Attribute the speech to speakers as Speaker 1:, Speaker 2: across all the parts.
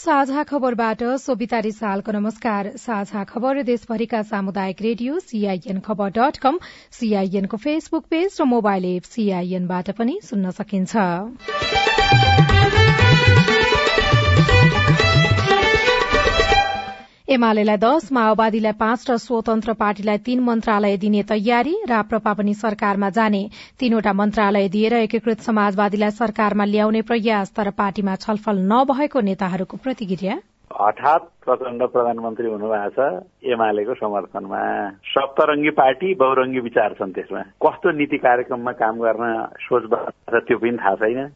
Speaker 1: साझा खबरबाट सोभिता रिसालको नमस्कार। साझा खबर देशभरिका सामुदायिक radio CIN Khabar dot com सीआईएनको फेसबुक पेज र मोबाइल एप सीआईएनबाट पनि सुन्न सकिन्छ। एमालेलाई दश माओवादीलाई पाँच र स्वतन्त्र पार्टीलाई तीन मन्त्रालय दिने तयारी राप्रपा पनि सरकारमा जाने। तीनवटा मन्त्रालय दिएर एकीकृत समाजवादीलाई सरकारमा ल्याउने प्रयास तर पार्टीमा छलफल नभएको नेताहरूको प्रतिक्रिया?
Speaker 2: हठात प्रचण्ड प्रधानमन्त्री हुनुभएको छ एमालेको समर्थनमा। सप्तरङ्गी पार्टी बहुरङ्गी विचार छन् त्यसमा। कस्तो नीति कार्यक्रममा काम गर्न सोच छ त्यो पनि थाहा छैन।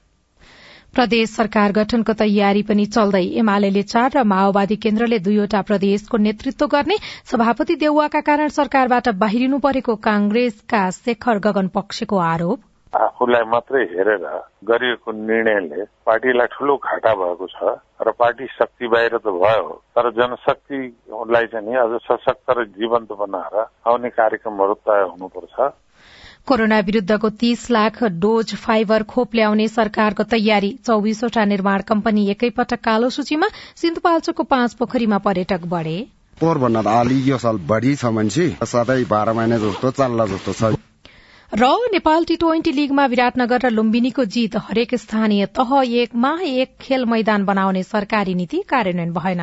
Speaker 1: प्रदेश सरकार गठनको तयारी पनि चल्दै एमाले चार र माओवादी केन्द्रले दुईवटा प्रदेशको नेतृत्व गर्ने सभापति देउवाका कारण सरकारबाट बाहिरिनु परेको कांग्रेसका शेखर गगन पक्षको आरोप।
Speaker 3: आफूलाई मात्रै हेरेर गरिएको निर्णयले पार्टीलाई ठूलो घाटा भएको छ र पार्टी शक्ति बाहिर त भयो तर जनशक्तिलाई चाहिँ अझ सशक्त र जीवन्त बनाएर आउने कार्यक्रमहरू तय हुनुपर्छ।
Speaker 1: कोरोना विरूद्धको तीस लाख डोज फाइबर खोप ल्याउने सरकारको तयारी। चौविसवटा निर्माण कम्पनी एकैपटक कालो सूचीमा सिन्धुपाल्चोकको पाँच पोखरीमा पर्यटक बढ़े।
Speaker 4: पोहोरभन्दा त अलि यो साल बढी छ मान्छे। सधैँ बाह्र महिना जस्तो चल्ला जस्तो छ।
Speaker 1: र नेपाल टी ट्वेन्टी लीगमा विराटनगर र लुम्बिनीको जीत हरेक स्थानीय तह एकमा एक खेल मैदान बनाउने सरकारी नीति कार्यान्वयन भएन।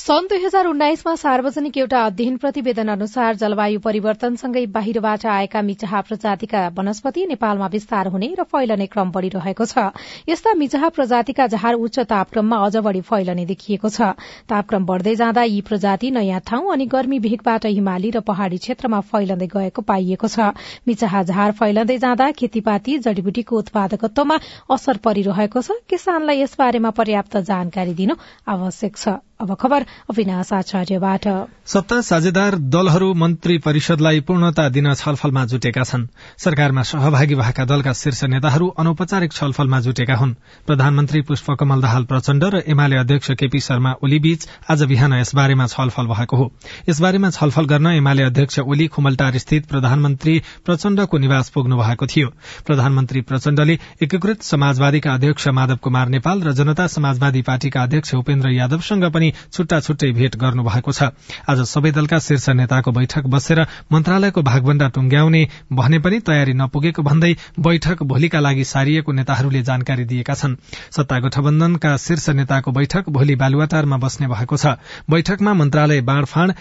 Speaker 1: सन् दुई हजार उन्नाइसमा सार्वजनिक एउटा अध्ययन प्रतिवेदन अनुसार जलवायु परिवर्तनसँगै बाहिरबाट आएका मिचाहा प्रजातिका वनस्पति नेपालमा विस्तार हुने र फैलने क्रम बढ़िरहेको छ। यस्ता मिचाहा प्रजातिका झार उच्च तापक्रममा अझ बढ़ी फैलने देखिएको छ। तापक्रम बढ़दै जाँदा यी प्रजाति नयाँ ठाउँ अनि गर्मी भेगबाट हिमाली र पहाड़ी क्षेत्रमा फैलँदै गएको पाइएको छ। मिचाहा झार फैलँदै जाँदा खेतीपाती जड़ीबुटीको उत्पादकत्वमा असर परिरहेको छ। किसानलाई यसबारेमा पर्याप्त जानकारी दिनु आवश्यक छ। अब खबर अविनाश आचार्यबाट।
Speaker 5: सत्ता साझेदार दलहरू मन्त्री परिषदलाई पूर्णता दिन छलफलमा जुटेका छन्। सरकारमा सहभागी भएका दलका शीर्ष नेताहरू अनौपचारिक छलफलमा जुटेका हुन्। प्रधानमन्त्री पुष्पकमल दाहाल प्रचण्ड र एमाले अध्यक्ष केपी शर्मा ओली बीच आज बिहान यसबारेमा छलफल भएको हो। यसबारेमा छलफल गर्न एमाले अध्यक्ष ओली खुमलटार स्थित प्रधानमन्त्री प्रचण्डको निवास पुग्नु भएको थियो। प्रधानमन्त्री प्रचण्डले एकीकृत समाजवादीका अध्यक्ष माधव कुमार नेपाल र जनता समाजवादी पार्टीका अध्यक्ष उपेन्द्र यादवसँग पनि छुट्टा छुट्टै भेट गर्नु भएको छ। आज सबै दलका शीर्ष नेताको बैठक बसेर मन्त्रालयको भागभण्डा टुंग्याउने भने पनि तयारी नपुगेको भन्दै बैठक भोलिका लागि सारिएको नेताहरूले जानकारी दिएका छन्। सत्ता गठबन्धनका शीर्ष नेताको बैठक भोलि बालुवाटारमा बस्ने भएको छ। बैठकमा मन्त्रालय बाँडफाँड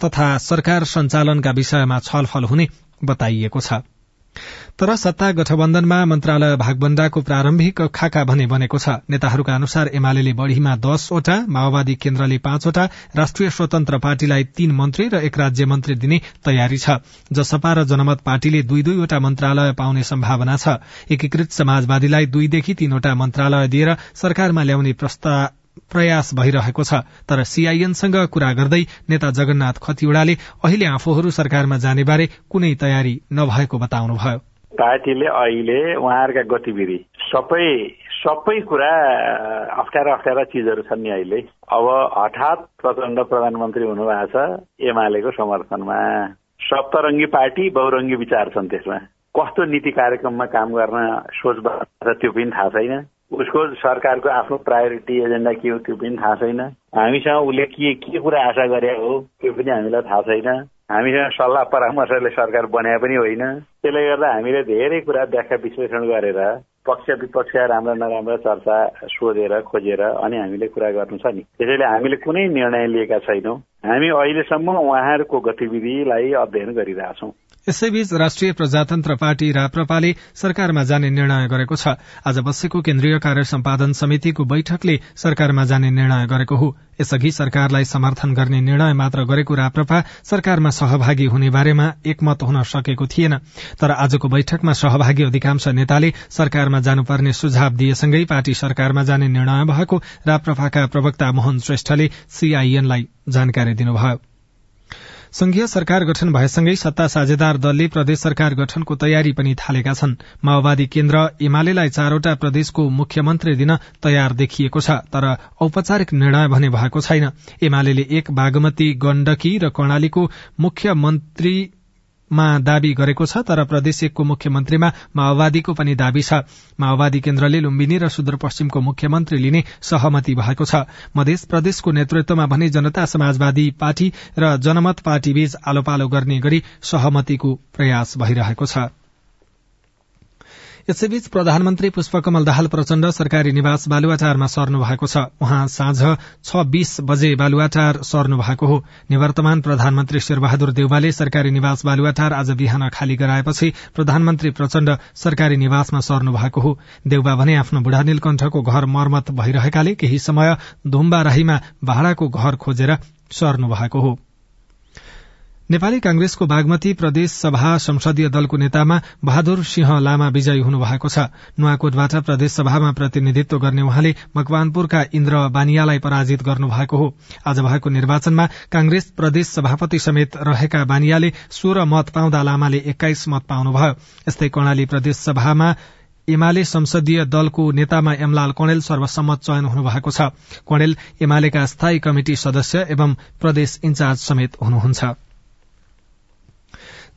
Speaker 5: तथा सरकार सञ्चालनका विषयमा छलफल हुने बताइएको छ। तर सत्ता गठबन्धनमा मन्त्रालय भागबण्डाको प्रारम्भिक खाका भने बनेको छ। नेताहरूका अनुसार एमाले बढ़ीमा दसवटा माओवादी केन्द्रले पाँचवटा राष्ट्रिय स्वतन्त्र पार्टीलाई तीन मन्त्री र एक राज्य मन्त्री दिने तयारी छ। जसपा र जनमत पार्टीले दुई दुईवटा मन्त्रालय पाउने सम्भावना छ। एकीकृत समाजवादीलाई दुईदेखि तीनवटा मन्त्रालय दिएर सरकारमा ल्याउने प्रस्ताव प्रयास भइरहेको छ। तर सीआईएनसँग कुरा गर्दै नेता जगन्नाथ खतिवड़ाले अहिले आफूहरू सरकारमा जानेबारे कुनै तयारी नभएको बताउनुभयो।
Speaker 2: पार्टीले अहिले उहाँहरूका गतिविधि सबै सबै कुरा अप्ठ्यारा अप्ठ्यारा चिजहरू छन् नि अहिले। अब हठात प्रचण्ड प्रधानमन्त्री हुनुभएको छ एमालेको समर्थनमा। सप्तरङ्गी पार्टी बहुरङ्गी विचार छन् त्यसमा। कस्तो नीति कार्यक्रममा काम गर्न सोच छ त्यो पनि थाहा छैन। उसको सरकारको आफ्नो प्रायोरिटी एजेन्डा के हो त्यो पनि थाहा छैन। हामीसँग उसले के के कुरा आशा गरे हो त्यो पनि हामीलाई थाहा छैन। हामीसँग सल्लाह परामर्शले सरकार बनाए पनि होइन। त्यसले गर्दा हामीले धेरै कुरा व्याख्या विश्लेषण गरेर पक्ष विपक्षका राम्रा नराम्रा चर्चा सोधेर खोजेर अनि हामीले कुरा गर्नु छ नि। त्यसैले हामीले कुनै निर्णय लिएका छैनौँ। हामी अहिलेसम्म उहाँहरूको गतिविधिलाई अध्ययन गरिरहेछौँ।
Speaker 5: यसैबीच राष्ट्रिय प्रजातन्त्र पार्टी राप्रपाले सरकारमा जाने निर्णय गरेको छ। आज बसेको केन्द्रीय कार्य सम्पादन समितिको बैठकले सरकारमा जाने निर्णय गरेको हो। यसअघि सरकारलाई समर्थन गर्ने निर्णय मात्र गरेको राप्रपा सरकारमा सहभागी हुने बारेमा एकमत हुन सकेको थिएन। तर आजको बैठकमा सहभागी अधिकांश नेताले सरकारमा जानुपर्ने सुझाव दिएसँगै पार्टी सरकारमा जाने निर्णय भएको राप्रपाका प्रवक्ता मोहन श्रेष्ठले सीआईएनलाई जानकारी दिनुभयो। संघीय सरकार गठन भएसँगै सत्ता साझेदार दलले प्रदेश सरकार गठनको तयारी पनि थालेका छन्। माओवादी केन्द्र एमालेलाई चारवटा प्रदेशको मुख्यमन्त्री दिन तयार देखिएको छ तर औपचारिक निर्णय भने भएको छैन। एमाले एक बागमती गण्डकी र कर्णालीको मुख्यमन्त्री मा दावी गरेको छ तर प्रदेश एकको मुख्यमन्त्रीमा माओवादीको पनि दावी छ। माओवादी केन्द्रले लुम्बिनी र सुदूरपश्चिमको मुख्यमन्त्री लिने सहमति भएको छ। मध्य प्रदेशको नेतृत्वमा भने जनता समाजवादी पार्टी र जनमत पार्टीबीच आलो पालो गर्ने गरी सहमतिको प्रयास भइरहेको छ। यसैबीच प्रधानमन्त्री पुष्पकमल दाहाल प्रचण्ड सरकारी निवास बालुवाटारमा सर्नु भएको छ। उहाँ साँझ छ बीस बजे बालुवाटार सर्नु भएको हो। निवर्तमान प्रधानमन्त्री शेरबहादुर देउवाले सरकारी निवास बालुवाटार आज बिहान खाली गराएपछि प्रधानमन्त्री प्रचण्ड सरकारी निवासमा सर्नु भएको हो। देउवा भने आफ्नो बुढा नीलकण्ठको घर मर्मत भइरहेकाले केही समय धुम्बाराहीमा भाड़ाको घर खोजेर सर्नु भएको हो। नेपाली कांग्रेसको बागमती प्रदेश सभा संसदीय दलको नेतामा बहादुर सिंह लामा विजयी हुनुभएको छ। नुवाकोटबाट प्रदेश सभामा प्रतिनिधित्व गर्ने उहाँले मकवानपुरका इन्द्र बानियालाई पराजित गर्नुभएको हो। आज भएको निर्वाचनमा कांग्रेस प्रदेश सभापति समेत रहेका बानियाले सोह्र मत पाउँदा लामाले एक्काइस मत पाउनुभयो। यस्तै कर्णाली प्रदेश सभामा एमाले संसदीय दलको नेतामा एमलाल कणेल सर्वसम्मत चयन हुनुभएको छ। कणेल एमालेका स्थायी कमिटी सदस्य एवं प्रदेश इन्चार्ज समेत हुनुहुन्छ।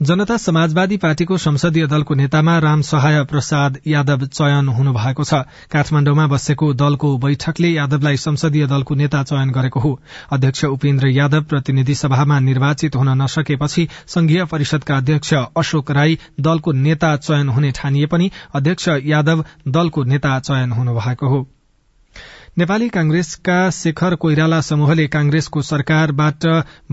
Speaker 5: जनता समाजवादी पार्टीको संसदीय दलको नेतामा राम सहाय प्रसाद यादव चयन हुनुभएको छ। काठमाण्डुमा बसेको दलको बैठकले यादवलाई संसदीय दलको नेता चयन गरेको हो। अध्यक्ष उपेन्द्र यादव प्रतिनिधि सभामा निर्वाचित हुन नसकेपछि संघीय परिषदका अध्यक्ष अशोक राई दलको नेता चयन हुने ठानिए पनि अध्यक्ष यादव दलको नेता चयन हुनुभएको हो। नेपाली कांग्रेसका शेखर कोइराला समूहले कांग्रेसको सरकारबाट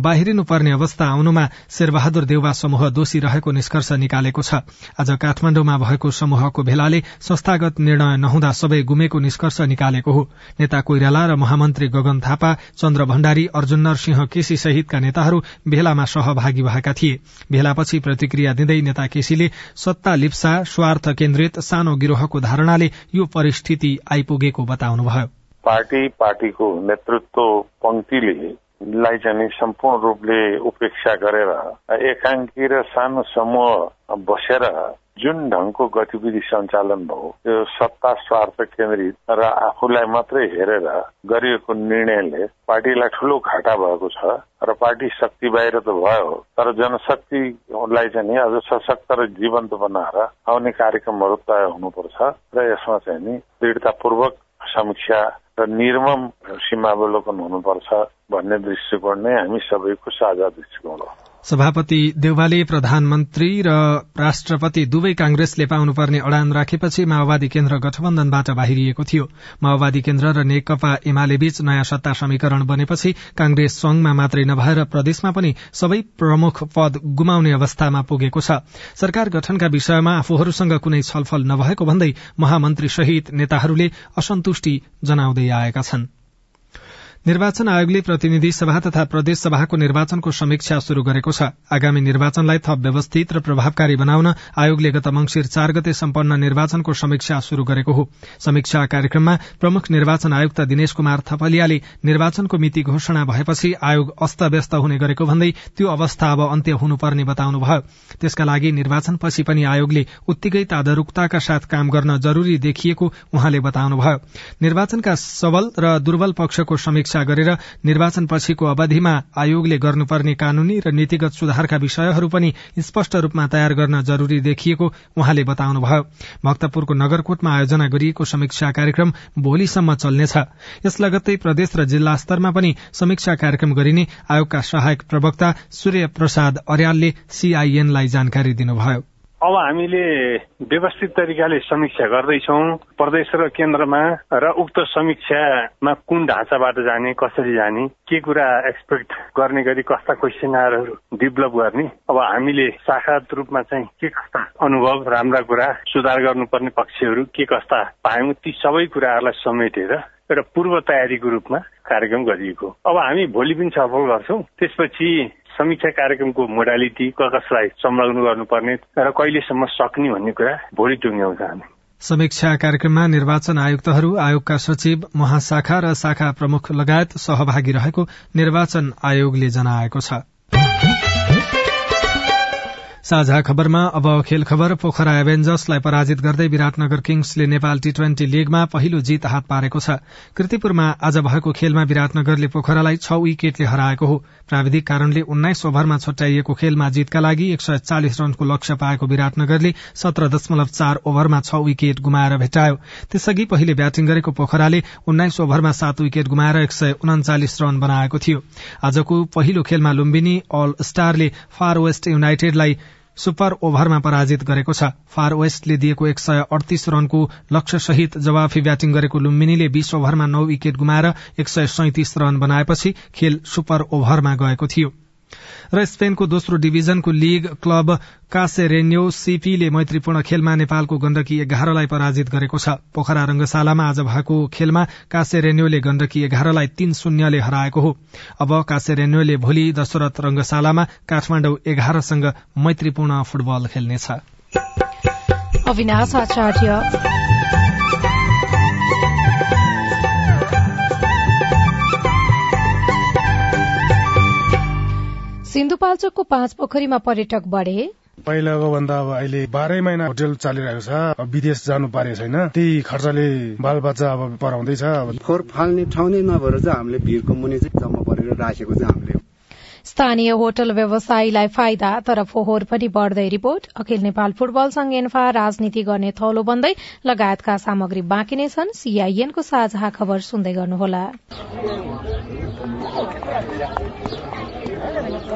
Speaker 5: बाहिरिनुपर्ने अवस्था आउनुमा शेरबहादुर देउवा समूह दोषी रहेको निष्कर्ष निकालेको छ। आज काठमाण्डुमा भएको समूहको भेलाले संस्थागत निर्णय नहुँदा सबै गुमेको निष्कर्ष निकालेको हो। नेता कोइराला र महामन्त्री गगन थापा चन्द्र भण्डारी अर्जुन सिंह केसी सहितका नेताहरू भेलामा सहभागी भएका थिए। भेलापछि प्रतिक्रिया दिँदै नेता केसीले सत्ता लिप्सा स्वार्थ केन्द्रित सानो गिरोहको धारणाले यो परिस्थिति आइपुगेको बताउनुभयो।
Speaker 3: पार्टी पार्टीको नेतृत्व पंक्तिले लाई चाहिँ सम्पूर्ण रूपले उपेक्षा गरेर एकाङ्की र सानो समूह बसेर जुन ढंगको गतिविधि सञ्चालन भयो त्यो सत्ता स्वार्थ केन्द्रित र आफूलाई मात्रै हेरेर गरिएको निर्णयले पार्टीलाई ठूलो घाटा भएको छ र पार्टी शक्ति बाहिर त भयो तर जनशक्तिलाई चाहिँ अझ सशक्त र जीवन्त बनाएर आउने कार्यक्रमहरू तय हुनुपर्छ र यसमा चाहिँ नि दृढतापूर्वक समीक्षा र निर्मम सीमावलोकन हुनुपर्छ भन्ने दृष्टिकोण नै हामी सबैको साझा दृष्टिकोण हो।
Speaker 5: सभापति देउवाले प्रधानमन्त्री र राष्ट्रपति दुवै कांग्रेसले पाउनुपर्ने अडान राखेपछि माओवादी केन्द्र गठबन्धनबाट बाहिरिएको थियो। माओवादी केन्द्र र नेकपा एमाले बीच नयाँ सत्ता समीकरण बनेपछि कांग्रेस संघमा मात्रै नभएर प्रदेशमा पनि सबै प्रमुख पद गुमाउने अवस्थामा पुगेको छ। सरकार गठनका विषयमा आफूहरूसँग कुनै छलफल नभएको भन्दै महामन्त्री सहित नेताहरूले असन्तुष्टि जनाउँदै आएका छनृ। निर्वाचन आयोगले प्रतिनिधि सभा तथा प्रदेश सभाको निर्वाचनको समीक्षा शुरू गरेको छ। आगामी निर्वाचनलाई थप व्यवस्थित र प्रभावकारी बनाउन आयोगले गत मंगिर चार गते सम्पन्न निर्वाचनको समीक्षा शुरू गरेको हो। समीक्षा कार्यक्रममा प्रमुख निर्वाचन आयुक्त दिनेश कुमार थपलियाले निर्वाचनको मिति घोषणा भएपछि आयोग अस्तव्यस्त हुने गरेको भन्दै त्यो अवस्था अब अन्त्य हुनुपर्ने बताउनुभयो। त्यसका लागि निर्वाचनपछि पनि आयोगले उत्तिकै तादरूकताका साथ काम गर्न जरूरी देखिएको उहाँले बताउनुभयो। निर्वाचनका सबल र दुर्बल पक्षको समीक्षा समीक्षा गरेर निर्वाचन पछिको अवधिमा आयोगले गर्नुपर्ने कानूनी र नीतिगत सुधारका विषयहरू पनि स्पष्ट रूपमा तयार गर्न जरूरी देखिएको उहाँले बताउनुभयो। भक्तपुरको नगरकोटमा आयोजना गरिएको समीक्षा कार्यक्रम भोलिसम्म चल्नेछ। यस लगत्तै प्रदेश र जिल्ला स्तरमा पनि समीक्षा कार्यक्रम गरिने आयोगका सहायक प्रवक्ता सूर्य प्रसाद अर्यालले सीआईएनलाई जानकारी दिनुभयो।
Speaker 6: अब हामीले व्यवस्थित तरिकाले समीक्षा गर्दैछौ। प्रदेश र केन्द्रमा र उक्त समीक्षामा कुन ढाँचाबाट जाने कसरी जाने के कुरा एक्सपेक्ट गर्ने गरी कस्ता क्वेसनहरू डेभलप गर्ने अब हामीले शाखागत रूपमा चाहिँ के कस्ता अनुभव राम्रा कुरा सुधार गर्नुपर्ने पक्षहरू के कस्ता पायौँ ती सबै कुराहरूलाई समेटेर एउटा पूर्व तयारीको रूपमा कार्यक्रम गरिएको अब हामी भोलि पनि छलफल गर्छौँ। त्यसपछि समीक्षा कार्यक्रमको मोडालिटी कसलाई संलग्न गर्नुपर्ने र कहिलेसम्म सक्ने भन्ने कुरा भोलि टुङ्ग्याउँछ हामी।
Speaker 5: समीक्षा कार्यक्रममा निर्वाचन आयुक्तहरू आयोगका सचिव महाशाखा र शाखा प्रमुख लगायत सहभागी रहेको निर्वाचन आयोगले जनाएको छ। साझा खबरमा अब खेल खबर। पोखरा एभेन्जर्सलाई पराजित गर्दै विराटनगर किङ्सले नेपाल टी ट्वेन्टी लीगमा पहिलो जीत हात पारेको छ। कृतिपुरमा आज भएको खेलमा विराटनगरले पोखरालाई छ विकेटले हराएको हो। प्राविधिक कारणले उन्नाइस ओभरमा छुट्याइएको खेलमा जीतका लागि एक सय चालिस रनको लक्ष्य पाएको विराटनगरले सत्र दशमलव चार ओभरमा छ विकेट गुमाएर भेटायो त्यसअघि पहिले ब्याटिङ गरेको पोखराले उन्नाइस ओभरमा सात विकेट गुमाएर एक सय उन्चालिस रन बनाएको थियो। आजको पहिलो खेलमा लुम्बिनी अल स्टारले फार वेस्ट युनाइटेडलाई सुपर ओभरमा पराजित गरेको छ। फार वेस्टले दिएको एक सय अडतीस रनको लक्ष्य सहित जवाफी ब्याटिङ गरेको लुम्बिनीले बीस ओभरमा नौ विकेट गुमाएर एक सय सैतिस रन बनाएपछि खेल सुपर ओभरमा गएको थियो। र स्पेनको दोस्रो डिभिजनको लीग क्लब कासेरेन्यो सीपीले मैत्रीपूर्ण खेलमा नेपालको गण्डकी एघारलाई पराजित गरेको छ। पोखरा रंगशालामा आज भएको खेलमा कासेरेन्योले गण्डकी एघारलाई तीन शून्यले हराएको हो। अब कासेरेन्योले भोलि दशरथ रंगशालामा काठमाडौँ एघारसँग मैत्रीपूर्ण फुटबल खेल्नेछ।
Speaker 1: सिन्धुपाल्चोकको पाँच पोखरीमा पर्यटक बढे।
Speaker 7: पहिलाको भन्दा अब अहिले बाह्रै महिना होटेल चलिरहेको छ। विदेश जानु पारेको छैन। त्यही खर्चले बालबच्चा अब पढाउँदैछ।
Speaker 8: फोहोर फाल्ने ठाउँ नै नभएर चाहिँ हामीले भिरको मुनि चाहिँ जम्मा परेर राखेको चाहिँ हामीले
Speaker 1: स्थानीय होटल व्यवसायीलाई फाइदा तर फोहोर पनि बढ़दै रिपोर्ट। अखिल नेपाल फुटबल संघ एन्फा राजनीति गर्ने थौलो बन्दै लगायतका सामग्री बाँकी नै छन्। सीआईएनको साझा खबर सुन्दै गर्नुहोला।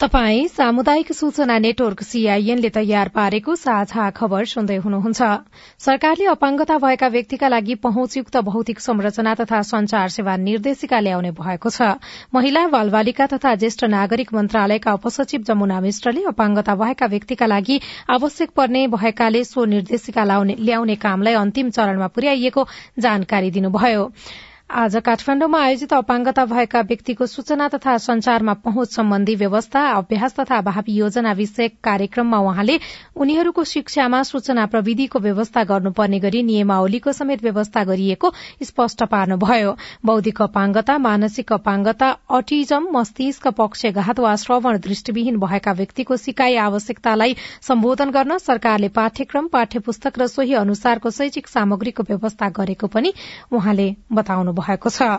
Speaker 1: तपाई सामुदायिक सूचना नेटवर्क सीआईएनले तयार पारेको साझा खबर सुन्दै हुनुहुन्छ। सरकारले अपाङ्गता भएका व्यक्तिका लागि पहुँचयुक्त भौतिक संरचना तथा संचार सेवा निर्देशिका ल्याउने भएको छ। महिला बालबालिका तथा ज्येष्ठ नागरिक मन्त्रालयका उपसचिव जमुना मिश्रले अपाङ्गता भएका व्यक्तिका लागि आवश्यक पर्ने भएकाले सो निर्देशिका ल्याउने कामलाई अन्तिम चरणमा पुर्याइएको जानकारी दिनुभयो। आज काठमाण्डुमा आयोजित अपाङ्गता भएका व्यक्तिको सूचना तथा संचारमा पहुँच सम्बन्धी व्यवस्था अभ्यास तथा भावी योजना विषयक कार्यक्रममा वहाँले उनीहरूको शिक्षामा सूचना प्रविधिको व्यवस्था गर्नुपर्ने गरी नियमावलीको समेत व्यवस्था गरिएको स्पष्ट पार्नुभयो। बौद्धिक अपाङ्गता मानसिक अपाङ्गता अटिजम मस्तिष्क पक्षघात वा श्रवण दृष्टिविहीन भएका व्यक्तिको सिकाई आवश्यकतालाई सम्बोधन गर्न सरकारले पाठ्यक्रम पाठ्य पुस्तक र सोही अनुसारको शैक्षिक सामग्रीको व्यवस्था गरेको पनि उहाँले बताउनु भएको छ।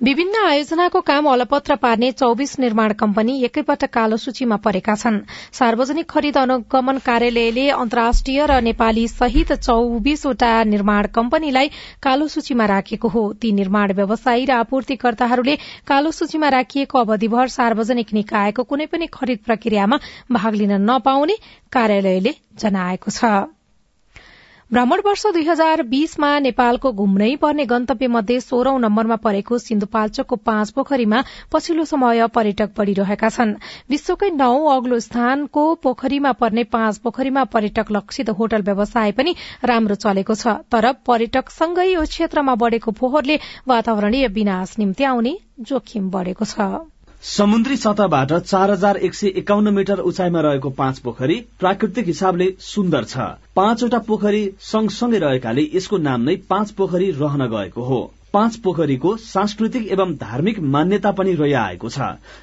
Speaker 1: विभिन्न आयोजनाको काम अलपत्र पार्ने चौविस निर्माण कम्पनी एकैपटक कालो सूचीमा परेका छन्। सार्वजनिक खरिद अनुगमन कार्यालयले अन्तर्राष्ट्रिय र नेपाली सहित चौविसवटा निर्माण कम्पनीलाई कालो सूचीमा राखेको हो। ती निर्माण व्यवसायी र आपूर्तिकर्ताहरूले कालो सूचीमा राखिएको अवधिभर सार्वजनिक निकायको कुनै पनि खरिद प्रक्रियामा भाग लिन नपाउने कार्यालयले जनाएको छ। भ्रमण वर्ष दुई हजार बीसमा नेपालको घुम्नै पर्ने गन्तव्य मध्ये सोह्रौं नम्बरमा परेको सिन्धुपाल्चोकको पाँच पोखरीमा पछिल्लो समय पर्यटक बढ़िरहेका छन्। विश्वकै नौ अग्लो स्थानको पोखरीमा पर्ने पाँच पोखरीमा पर्यटक लक्षित होटल व्यवसाय पनि राम्रो चलेको छ। तर पर्यटकसँगै यो क्षेत्रमा बढ़ेको फोहोरले वातावरणीय विनाश निम्ति आउने जोखिम बढ़ेको छ।
Speaker 9: समुद्री सतहबाट चार हजार एक सय एकाउन्न मिटर उचाइमा रहेको पाँच पोखरी प्राकृतिक हिसाबले सुन्दर छ। पाँचवटा पोखरी सँगसँगै रहेकाले यसको नाम नै पाँच पोखरी रहन गएको हो। पाँच पोखरीको सांस्कृतिक एवं धार्मिक मान्यता पनि रहिआएको छ।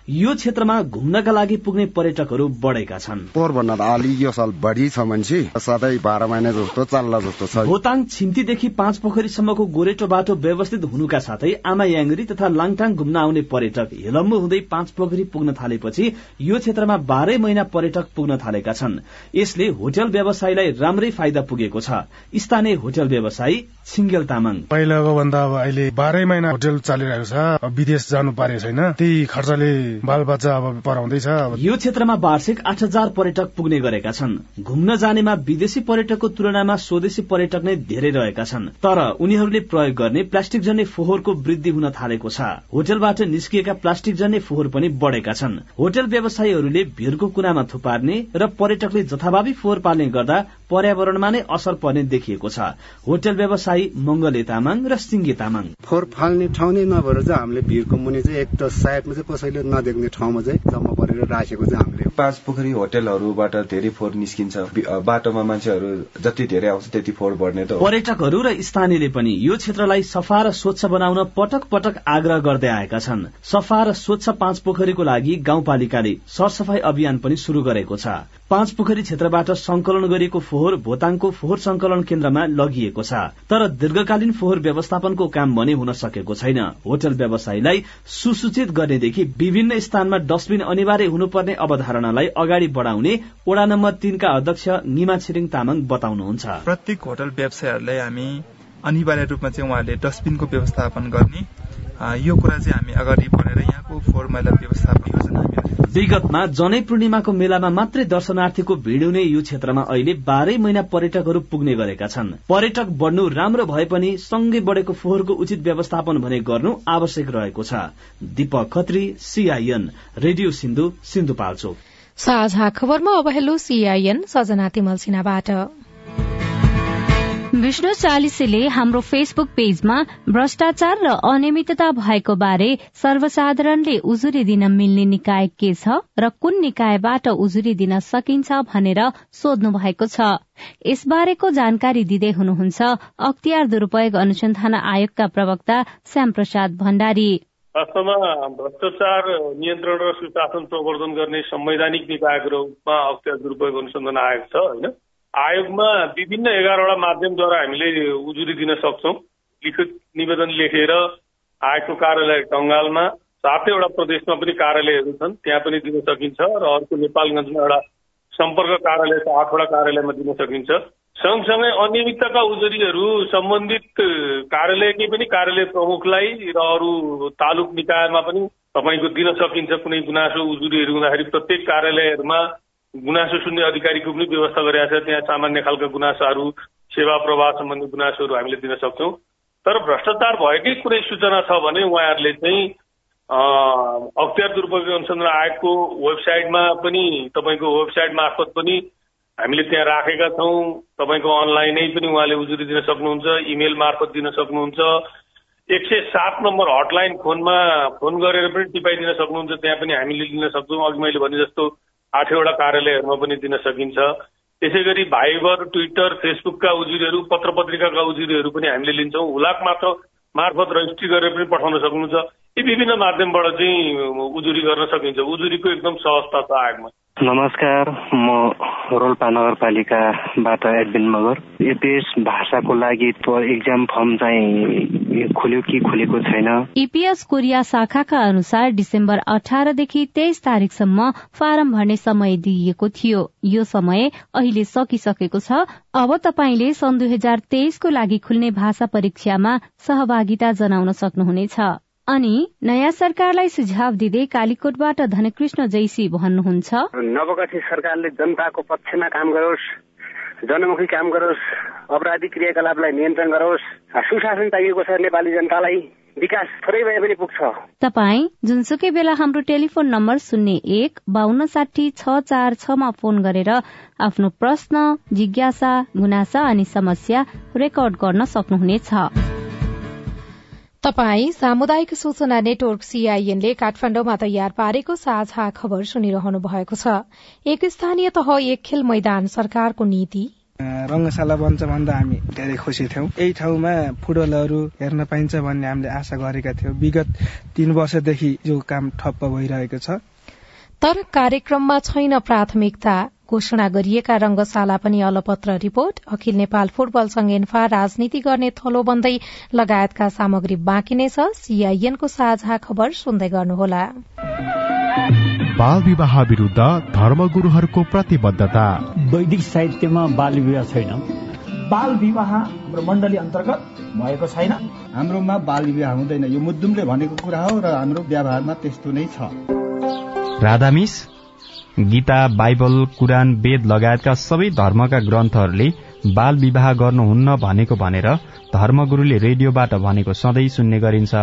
Speaker 9: यो क्षेत्रमा घुम्नका लागि पुग्ने पर्यटकहरू बढेका छन्।
Speaker 4: पोहोर भन्दा अलि यो साल बढी छ मान्छे। सधैँ बाह्र महिना जस्तो चल्ला जस्तो छ।
Speaker 9: भोताङ छिम्तीदेखि पाँच पोखरीसम्मको गोरेटो बाटो व्यवस्थित हुनुका साथै आमा याङ्री तथा लाङटाङ घुम्न आउने पर्यटक हिलम्बु हुँदै पाँच पोखरी पुग्न थालेपछि यो क्षेत्रमा बाह्रै महिना पर्यटक पुग्न थालेका छन्। यसले होटल व्यवसायलाई राम्रै फाइदा पुगेको छ। स्थानीय होटल व्यवसायी छिङ्गेल तामाङ।
Speaker 7: पहिलाको भन्दा अब अहिले बाह्रै महिना होटल चलिरहेको छ। विदेश जानु पारेको छैन। त्यही खर्चले बालबच्चा अब पढाउँदैछ।
Speaker 9: यो क्षेत्रमा वार्षिक आठ हजार पर्यटक पुग्ने गरेका छन्। घुम्न जानेमा विदेशी पर्यटकको तुलनामा स्वदेशी पर्यटक नै धेरै रहेका छन्। तर उनीहरूले प्रयोग गर्ने प्लास्टिक जन्य फोहोरको वृद्धि हुन थालेको छ। होटलबाट निस्किएका प्लास्टिक जन्य फोहोर पनि बढ़ेका छन्। होटल व्यवसायीहरूले भिरको कुनामा थुपार्ने र पर्यटकले जथाभावी फोहोर पाल्ने गर्दा पर्यावरणमा नै असर पर्ने देखिएको छ। होटल व्यवसायी मंगले तामाङ र सिंगे तामाङ।
Speaker 8: फोहोर फाल्ने ठाउँ नै नभएर चाहिँ हामीले भिरको मुनि चाहिँ एक त साइडमा चाहिँ कसैले नदेख्ने ठाउँमा चाहिँ जम्मा परेर राखेको चाहिँ हामीले
Speaker 10: पाँच पोखरी होटेलहरूबाट धेरै फोहोर निस्किन्छ। बाटोमा मान्छेहरू जति धेरै आउँछ त्यति फोहोर बढ्ने त
Speaker 9: पर्यटकहरू र स्थानीयले पनि यो क्षेत्रलाई सफा र स्वच्छ बनाउन पटक पटक आग्रह गर्दै आएका छन्। सफा र स्वच्छ पाँच पोखरीको लागि गाउँपालिकाले सरसफाई अभियान पनि शुरू गरेको छ। पाँच पोखरी क्षेत्रबाट संकलन गरिएको फोहोर भोताङको फोहोर संकलन केन्द्रमा लगिएको छ। तर दीर्घकालीन फोहोर व्यवस्थापनको काम भने हुन सकेको छैन। होटल व्यवसायीलाई सुसूचित गर्नेदेखि विभिन्न स्थानमा डस्टबिन अनिवार्य हुनुपर्ने अवधारणालाई अगाडि बढ़ाउने ओडा नम्बर तीनका अध्यक्ष निमा छिरिङ तामाङ बताउनुहुन्छ।
Speaker 11: प्रत्येक होटल व्यवसायहरूलाई हामी अनिवार्य रूपमा चाहिँ उहाँहरूले डस्टबिनको व्यवस्थापन गर्ने यो कुरा चाहिँ हामी अगाडि बढेर यहाँको फोहोर मैला व्यवस्थापन योजना
Speaker 9: विगतमा जनै पूर्णिमाको मेलामा मात्रै दर्शनार्थीको भीड़ हुने यो क्षेत्रमा अहिले बाह्रै महिना पर्यटकहरू पुग्ने गरेका छन्। पर्यटक बढ़नु राम्रो भए पनि सँगै बढ़ेको फोहोरको उचित व्यवस्थापन भने गर्नु आवश्यक रहेको छ। दीपक खत्री सीआईएन रेडियो सिन्धु सिन्धुपाल्चोक
Speaker 1: साझा खबरमा अब हेलो सीआईएन सजना तिमल सिन्हाबाट
Speaker 12: विष्णु चालिसेले हाम्रो फेसबुक पेजमा भ्रष्टाचार र अनियमितता भएको बारे सर्वसाधारणले उजुरी दिन मिल्ने निकाय के छ र कुन निकायबाट उजुरी दिन सकिन्छ भनेर सोध्नु भएको छ यसबारेको जानकारी दिँदै हुनुहुन्छ अख्तियार दुरूपयोग अनुसन्धान आयोगका प्रवक्ता श्याम प्रसाद भण्डारी।
Speaker 13: वास्तवमा भ्रष्टाचार नियन्त्रण र सुशासन प्रवर्धन गर्ने संवैधानिक निकायको रूपमा अख्तियार दुरूपयोग अनुसन्धान आयोग छ होइन? आयोगमा विभिन्न एघारवटा माध्यमद्वारा हामीले उजुरी दिन सक्छौँ। लिखित निवेदन लेखेर आयोगको कार्यालय टङ्गालमा सातैवटा प्रदेशमा पनि कार्यालयहरू छन् त्यहाँ पनि दिन सकिन्छ र अर्को नेपालगञ्जमा एउटा सम्पर्क कार्यालय छ आठवटा कार्यालयमा दिन सकिन्छ। सँगसँगै अनियमितताका उजुरीहरू सम्बन्धित कार्यालयकै पनि कार्यालय प्रमुखलाई र अरू तालुक निकायमा पनि तपाईँको दिन सकिन्छ। कुनै गुनासो उजुरीहरू हुँदाखेरि प्रत्येक कार्यालयहरूमा गुनासो सुन्ने अधिकारीको पनि व्यवस्था गरिरहेको छ त्यहाँ सामान्य खालका गुनासोहरू सेवा प्रवाह सम्बन्धी गुनासोहरू हामीले दिन सक्छौँ। तर भ्रष्टाचार भएकै कुनै सूचना छ भने उहाँहरूले चाहिँ अख्तियार दुरुपयोग अनुसन्धान आयोगको वेबसाइटमा पनि तपाईँको वेबसाइट मार्फत पनि हामीले त्यहाँ राखेका छौँ। तपाईँको अनलाइनै पनि उहाँले उजुरी दिन सक्नुहुन्छ इमेल मार्फत दिन सक्नुहुन्छ। एक सय सात नम्बर हटलाइन फोनमा फोन गरेर पनि टिपाइदिन सक्नुहुन्छ त्यहाँ पनि हामीले लिन सक्छौँ। अघि मैले भने जस्तो आठवटा कार्यालयहरूमा पनि दिन सकिन्छ। त्यसै गरी भाइबर ट्विटर फेसबुकका उजुरीहरू पत्र पत्रिकाका उजुरीहरू पनि हामीले लिन्छौँ। हुलाक मात्र मार्फत रजिस्ट्री गरेर पनि पठाउन सक्नुहुन्छ। यी विभिन्न माध्यमबाट चाहिँ उजुरी गर्न सकिन्छ। उजुरीको एकदम सहजता छ आयोगमा
Speaker 14: नमस्कार म रोल्पा नगरपालिकाबाट एडमिन मगर। एपिएस भाषाको लागि एक्जाम फर्म चाहिँ खुल्यो कि खुलेको छैन?
Speaker 12: इपिएस कोरिया शाखाका अनुसार डिसेम्बर अठारदेखि तेइस तारीकसम्म फारम भर्ने समय दिइएको थियो। यो समय अहिले सकिसकेको छ। अब तपाईँले सन् दुई हजार तेइसको लागि खुल्ने भाषा परीक्षामा सहभागिता जनाउन सक्नुहुनेछ। अनि नयाँ सरकारलाई सुझाव दिँदै कालीकोटबाट धनकृष्ण जैसी भन्नुहुन्छ।
Speaker 15: नवगठित सरकारले जनताको पक्षमा काम गरोस् जनमुखी काम गरोस् अपराधिक क्रियाकलापलाई नियन्त्रण गरोस् सुशासन चाहिएको छ नेपाली जनतालाई विकास थोरै भए पनि पुग्छ।
Speaker 12: तपाईँ जुनसुकै बेला हाम्रो टेलिफोन नम्बर शून्य एक बान्न साठी छ चार छमा फोन गरेर आफ्नो प्रश्न जिज्ञासा गुनासा अनि समस्या रेकर्ड गर्न सक्नुहुनेछ।
Speaker 1: तपाई सामुदायिक सूचना नेटवर्क सीआईएनले काठमाण्डुमा तयार पारेको साझा खबर सुनिरहनु भएको छ। एक स्थानीय तह एक खेल मैदान सरकारको नीति।
Speaker 16: रङ्गशाला बन्छ भन्दा हामी धेरै खुसी थियौँ। यही ठाउँमा फुटबलहरू हेर्न पाइन्छ भन्ने हामीले आशा गरेका थियौँ। विगत तीन वर्षदेखि यो काम ठप्प भइरहेको छ।
Speaker 1: तर कार्यक्रममा छैन प्राथमिकता। घोषणा गरिएका रंगशाला पनि अलपत्र रिपोर्ट। अखिल नेपाल फुटबल संघ राजनीति गर्ने थलो बन्दै लगायतका सामग्री बाँकी नै छ। सीआईएनको साझा खबर सुन्दै गर्नुहोला।
Speaker 17: बाल विवाह विरूद्ध धर्मगुरूहरूको प्रतिबद्धता।
Speaker 18: वैदिक साहित्यमा बाल विवाह छैन। बाल विवाह हाम्रो मण्डली अन्तर्गत भएको छैन।
Speaker 19: हाम्रोमा बाल विवाह हुँदैन। यो मुद्दुमले भनेको कुरा हो र हाम्रो व्यवहारमा त्यस्तो नै छ।
Speaker 20: राधामिस गीता बाइबल कुरान वेद लगायतका सबै धर्मका ग्रन्थहरूले बाल विवाह गर्नुहुन्न भनेको भनेर धर्मगुरूले रेडियोबाट भनेको सधैँ सुन्ने गरिन्छ।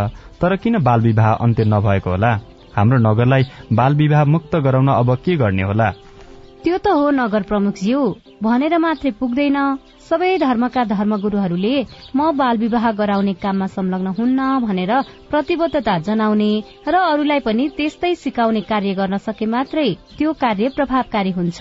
Speaker 20: तर किन बाल विवाह अन्त्य नभएको होला? हाम्रो नगरलाई बाल विवाह मुक्त गराउन अब के गर्ने होला?
Speaker 12: त्यो त हो नगर प्रमुखज्यू। भनेर मात्रै पुग्दैन। सबै धर्मका धर्मगुरूहरूले म बाल विवाह गराउने काममा संलग्न हुन्न भनेर प्रतिबद्धता जनाउने र अरूलाई पनि त्यस्तै सिकाउने कार्य गर्न सके मात्रै त्यो कार्य प्रभावकारी हुन्छ।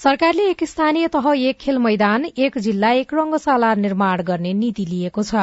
Speaker 1: सरकारले एक स्थानीय तह एक खेल मैदान एक जिल्ला एक रंगशाला निर्माण गर्ने नीति लिएको छ।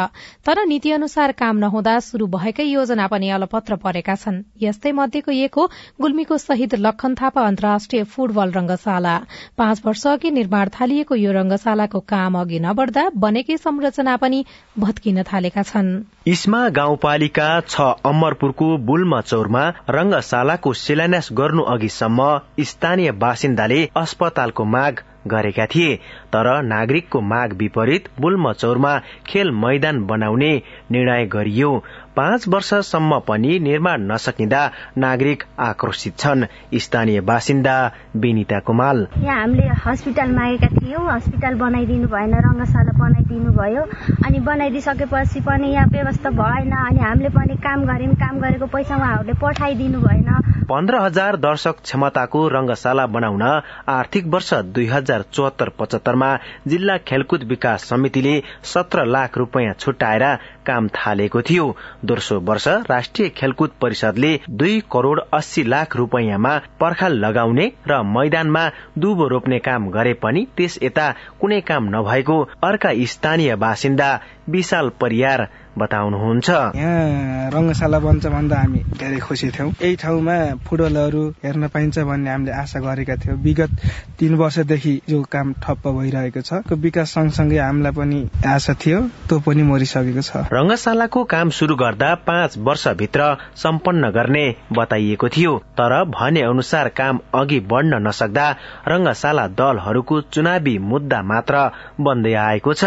Speaker 1: तर नीति अनुसार काम नहुँदा शुरू भएकै योजना पनि अलपत्र परेका छन्। यस्तै मध्येको एक हो गुल्मीको शहीद लखन थापा अन्तर्राष्ट्रिय फुटबल रंगशाला। पाँच वर्ष अघि निर्माण थालिएको यो रंगशालाको काम अघि नबढ्दा बनेकै संरचना पनि भत्किन थालेका छन्।
Speaker 21: इस्मा गाउँपालिका छ अमरपुरको बुल्म चौरमा रंगशालाको शिलान्यास गर्नु अघिसम्म स्थानीय बासिन्दाले अस्पताल अस्पतालको माग गरेका थिए तर नागरिकको माग विपरीत बुलमचौरमा खेल मैदान बनाउने निर्णय गरियो। पाँच वर्षसम्म पनि निर्माण नसकिँदा नागरिक आक्रोशित छन्। स्थानीय बासिन्दा विनिता कुमाल।
Speaker 22: यहाँ हामीले हस्पिटल मागेका थियौँ। हस्पिटल बनाइदिनु भएन रङ्गशाला बनाइदिनु भयो। अनि बनाइदिइसकेपछि पनि यहाँ व्यवस्था भएन। अनि हामीले पनि काम गर्यौँ काम गरेको पैसा उहाँहरूले पठाइदिनु भएन।
Speaker 21: पन्ध्र हजार दर्शक क्षमताको रंगशाला बनाउन आर्थिक वर्ष दुई हजार चौहत्तर पचहत्तरमा जिल्ला खेलकुद विकास समितिले सत्र लाख रूपियाँ छुट्याएर काम थालेको थियो। दोस्रो वर्ष राष्ट्रिय खेलकुद परिषदले दुई करोड़ अस्सी लाख रूपियाँमा पर्खाल लगाउने र मैदानमा दुबो रोप्ने काम गरे पनि त्यस यता कुनै काम नभएको अर्का स्थानीय बासिन्दा विशाल परियार बताउनुहुन्छ।
Speaker 16: यहाँ रङ्गशाला बन्छ भन्दा हामी धेरै खुसी थियौँ। यही ठाउँमा फुटबलहरू हेर्न पाइन्छ भन्ने हामीले आशा गरेका थियौँ। विगत तीन वर्षदेखि जो काम ठप्प भइरहेको छ। त्यो विकास सँगसँगै हामीलाई पनि आशा थियो त्यो पनि मरिसकेको छ।
Speaker 21: रंगशालाको काम शुरू गर्दा पाँच वर्षभित्र सम्पन्न गर्ने बताइएको थियो। तर भने अनुसार काम अघि बढ्न नसक्दा रंगशाला दलहरूको चुनावी मुद्दा मात्र बन्दै आएको छ।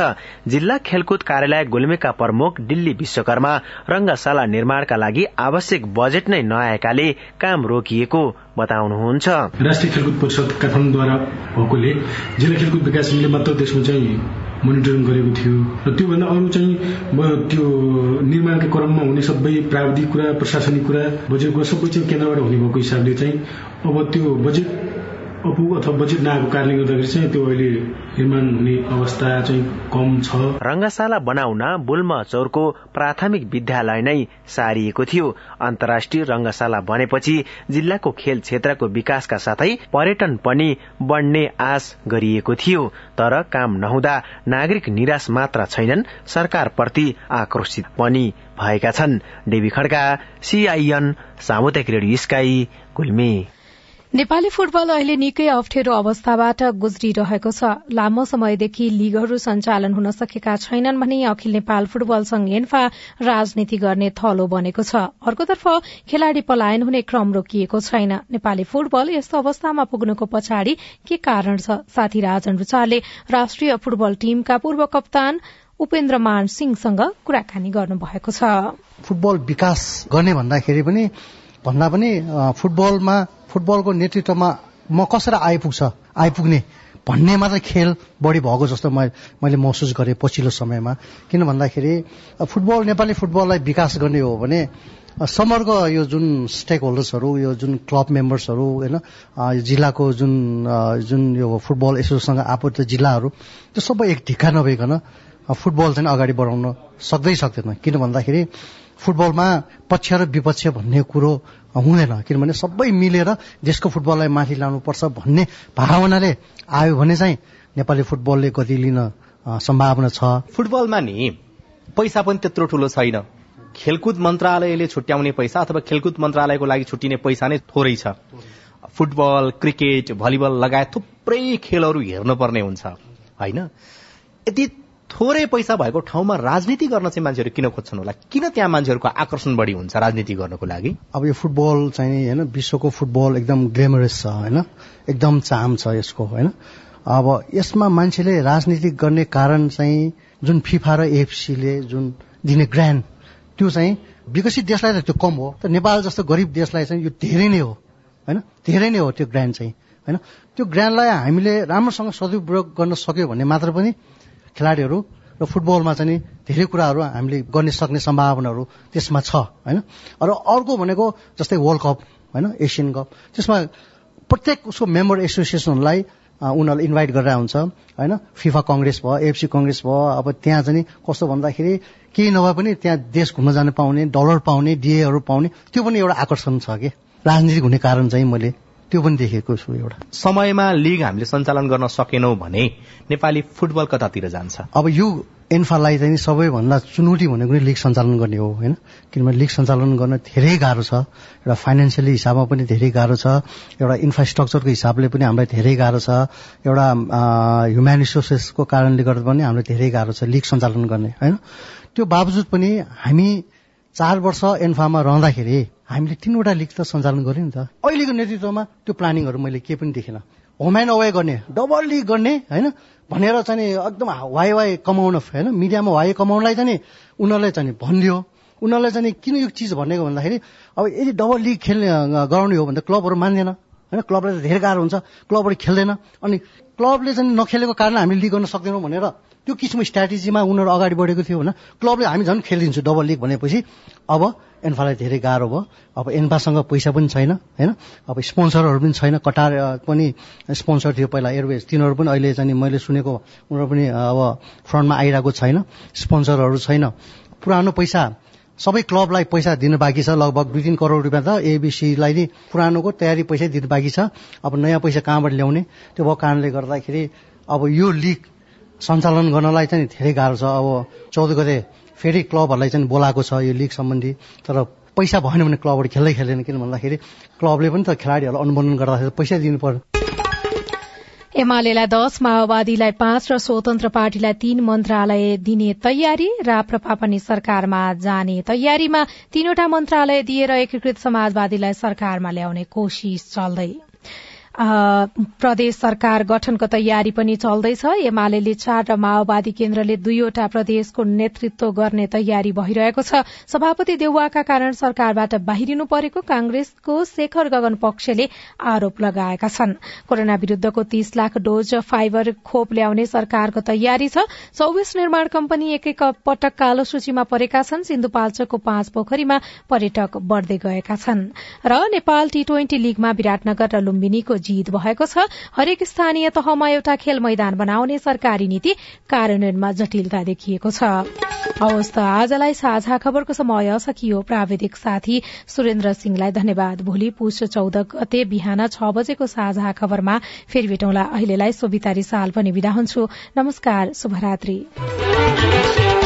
Speaker 21: जिल्ला खेलकुद कार्यालय गुल्मेका प्रमुख दिल्ली विश्वकर्मा रंगशाला निर्माणका लागि आवश्यक बजेट नै नआएकाले काम रोकिएको बताउनुहुन्छ।
Speaker 23: राष्ट्रिय खेलकुद परिषद काठमाडौँद्वारा भएकोले जिल्ला खेलकुद विकास समितिले मात्र त्यसमा चाहिँ मोनिटरिङ गरेको थियो र त्योभन्दा अरू चाहिँ त्यो निर्माणका क्रममा हुने सबै प्राविधिक कुरा प्रशासनिक कुरा बजेट कुरा सबै चाहिँ केन्द्रबाट हुने भएको हिसाबले चाहिँ अब त्यो बजेट अपु अथवा बजेट नआएको चाहिँ त्यो अहिले निर्माण हुने अवस्था चाहिँ कम छ।
Speaker 21: रंगशाला बनाउन बुल्म चौरको प्राथमिक विद्यालय नै सारिएको थियो। अन्तर्राष्ट्रिय रंगशाला बनेपछि जिल्लाको खेल क्षेत्रको विकासका साथै पर्यटन पनि बढ्ने आश गरिएको थियो। तर काम नहुँदा नागरिक निराश मात्र छैनन् सरकारप्रति आक्रोशित पनि भएका छन्। डेबी खड्का सीआईएन सामुदायिक radio sky Gulmi.
Speaker 1: Nepali football अहिले निकै अप्ठ्यारो अवस्थाबाट गुज्रिरहेको छ। लामो समयदेखि लीगहरू सञ्चालन हुन सकेका छैनन् भने अखिल नेपाल फुटबल संघ एन्फा राजनीति गर्ने थलो बनेको छ। अर्कोतर्फ खेलाड़ी पलायन हुने क्रम रोकिएको छैन। नेपाली फुटबल यस्तो अवस्थामा पुग्नुको पछाडि के कारण छ? साथी राजन रुचालले राष्ट्रिय फुटबल टीमका पूर्व कप्तान उपेन्द्र मान सिंहसँग कुराकानी गर्नुभएको छ।
Speaker 24: फुटबल विकास गर्ने भन्दाखेरि पनि भन्दा पनि फुटबलमा फुटबलको नेतृत्वमा म कसरी आइपुग्छ आइपुग्ने भन्ने मात्र खेल बढी भएको जस्तो मैले महसुस गरेँ पछिल्लो समयमा। किन भन्दाखेरि फुटबल नेपाली फुटबललाई विकास गर्ने हो भने समग्र यो जुन स्टेक होल्डर्सहरू यो जुन क्लब मेम्बर्सहरू होइन जिल्लाको जुन जुन यो फुटबल एसोसिएसनसँग आबद्ध जिल्लाहरू त्यो सबै एक ढिक्का नभइकन फुटबल चाहिँ अगाडि बढाउन सक्दै सक्दैन। किन भन्दाखेरि फुटबलमा पक्ष र विपक्ष भन्ने कुरो हुँदैन। किनभने सबै मिलेर देशको फुटबललाई माथि लानुपर्छ भन्ने भावनाले आयो भने चाहिँ नेपाली फुटबलले गति लिन सम्भावना छ।
Speaker 25: फुटबलमा नि पैसा पनि त्यत्रो ठुलो छैन। खेलकुद मन्त्रालयले छुट्याउने पैसा अथवा खेलकुद मन्त्रालयको लागि छुट्टिने पैसा नै थोरै छ। फुटबल क्रिकेट भलिबल लगायत थुप्रै खेलहरू हेर्नुपर्ने हुन्छ। होइन? यदि थोरै पैसा भएको ठाउँमा राजनीति गर्न चाहिँ मान्छेहरू किन खोज्छन् होला? किन त्यहाँ मान्छेहरूको आकर्षण बढी हुन्छ राजनीति गर्नको लागि?
Speaker 24: अब यो फुटबल चाहिँ होइन विश्वको फुटबल एकदम ग्लेमरस छ होइन? एकदम चाम छ यसको होइन? अब यसमा मान्छेले राजनीति गर्ने कारण चाहिँ जुन फिफा र एएफसीले जुन दिने ग्रान्ड त्यो चाहिँ विकसित देशलाई त त्यो कम हो। तर नेपाल जस्तो गरिब देशलाई चाहिँ यो धेरै नै हो होइन? धेरै नै हो त्यो ग्रान्ड चाहिँ होइन? त्यो ग्रान्डलाई हामीले राम्रोसँग सदुपयोग गर्न सक्यो भने मात्र पनि खेलाडीहरू र फुटबलमा चाहिँ धेरै कुराहरू हामीले गर्ने सक्ने सम्भावनाहरू त्यसमा छ होइन? र अर्को भनेको जस्तै वर्ल्ड कप होइन? एसियन कप त्यसमा प्रत्येक उसको मेम्बर एसोसिएसनहरूलाई उनीहरूले इन्भाइट गरेर हुन्छ होइन? फिफा कङ्ग्रेस भयो एफसी कङ्ग्रेस भयो अब त्यहाँ चाहिँ कस्तो भन्दाखेरि केही नभए पनि त्यहाँ देश घुम्न जान पाउने डलर पाउने डिएहरू पाउने त्यो पनि एउटा आकर्षण छ कि? राजनीतिक हुने कारण चाहिँ मैले त्यो पनि देखेको छु एउटा।
Speaker 25: समयमा लिग हामीले सञ्चालन गर्न सकेनौँ भने नेपाली फुटबल कतातिर जान्छ।
Speaker 24: अब यो एन्फालाई चाहिँ सबैभन्दा चुनौती भनेको नै लिग सञ्चालन गर्ने हो होइन? किनभने लिग सञ्चालन गर्न धेरै गाह्रो छ एउटा फाइनेन्सियली हिसाबमा पनि धेरै गाह्रो छ एउटा इन्फ्रास्ट्रक्चरको हिसाबले पनि हामीलाई धेरै गाह्रो छ एउटा ह्युम्यान रिसोर्सेसको कारणले गर्दा पनि हामीलाई धेरै गाह्रो छ लिग सञ्चालन गर्ने होइन? त्यो बावजुद पनि हामी चार वर्ष एन्फामा रहँदाखेरि हामीले तिनवटा लिग त सञ्चालन गर्यो नि त। अहिलेको नेतृत्वमा त्यो प्लानिङहरू मैले केही पनि देखिनँ। होम एन्ड अवे गर्ने डबल लिग गर्ने होइन? भनेर चाहिँ एकदम वाइ वाइ कमाउन होइन? मिडियामा वाइ कमाउनलाई चाहिँ उनीहरूले चाहिँ भनिदियो उनीहरूलाई चाहिँ किन यो चिज भनेको भन्दाखेरि अब यदि डबल लिग खेल्ने गराउने हो भने त क्लबहरू मान्दैन होइन? क्लबलाई त धेरै गाह्रो हुन्छ क्लबहरू खेल्दैन। अनि क्लबले चाहिँ नखेलेको कारण हामीले लिग गर्न सक्दैनौँ भनेर त्यो किसिमको स्ट्राटेजीमा उनीहरू अगाडि बढेको थियो होइन। क्लबले हामी झन् खेलिदिन्छु डबल लिग भनेपछि। अब एन्फालाई धेरै गाह्रो भयो। अब एन्फासँग पैसा पनि छैन होइन? अब स्पोन्सरहरू पनि छैन। कटार पनि स्पोन्सर थियो पहिला एयरवेज। तिनीहरू पनि अहिले चाहिँ मैले सुनेको उनीहरू पनि अब फ्रन्टमा आइरहेको छैन। स्पोन्सरहरू छैन। पुरानो पैसा। सबै क्लबलाई पैसा दिनु बाँकी छ। लगभग दुई तिन करोड रुपियाँ त एबिसीलाई नै पुरानोको तयारी पैसै दिनु बाँकी छ। अब नयाँ पैसा कहाँबाट ल्याउने? त्यो भएको कारणले गर्दाखेरि अब यो लिग सञ्चालन गर्नलाई चाहिँ धेरै गाह्रो छ। अब चौध गते फेरि क्लबहरूलाई चाहिँ बोलाएको छ यो लिग सम्बन्धी। तर पैसा भएन भने क्लबहरू खेल्दै खेल्दैन किन भन्दाखेरि क्लबले पनि त खेलाडीहरूलाई अनुमोदन गर्दाखेरि पैसा दिनु पर्यो।
Speaker 1: एमालेलाई दश माओवादीलाई पाँच र स्वतन्त्र पार्टीलाई तीन मन्त्रालय दिने तयारी राप्रपा पनि सरकारमा जाने तयारीमा तीनवटा मन्त्रालय दिएर एकीकृत समाजवादीलाई सरकारमा ल्याउने कोशिश चल्दै। प्रदेश सरकार गठनको तयारी पनि चल्दैछ। एमाले चार र माओवादी केन्द्रले दुईवटा प्रदेशको नेतृत्व गर्ने तयारी भइरहेको छ। सभापति देउवाका कारण सरकारबाट बाहिरिनु परेको कांग्रेसको शेखर गगन पक्षले आरोप लगाएका छन्। कोरोना विरूद्धको तीस लाख डोज फाइबर खोप ल्याउने सरकारको तयारी छ। चौविस निर्माण कम्पनी एक एक पटक कालो सूचीमा परेका छन्। सिन्धुपाल्चोकको पाँच पोखरीमा पर्यटक बढ़दै गएका छन्। र नेपाल टी ट्वेन्टी लीगमा विराटनगर र लुम्बिनीको जित भएको छ। हरेक स्थानीय तहमा एउटा खेल मैदान बनाउने सरकारी नीति कार्यान्वयनमा जटिलता देखिएको छ। हवस् त आजलाई साझा खबरको समय सकियो। प्राविधिक साथी सुरेन्द्र सिंहलाई धन्यवाद। भोलि पुष चौध गते बिहान छ बजेको साझा खबरमा फेरि भेटौँला। अहिलेलाई सोभिता रिसाल पनि विदा हुन्छु। नमस्कार शुभरात्री।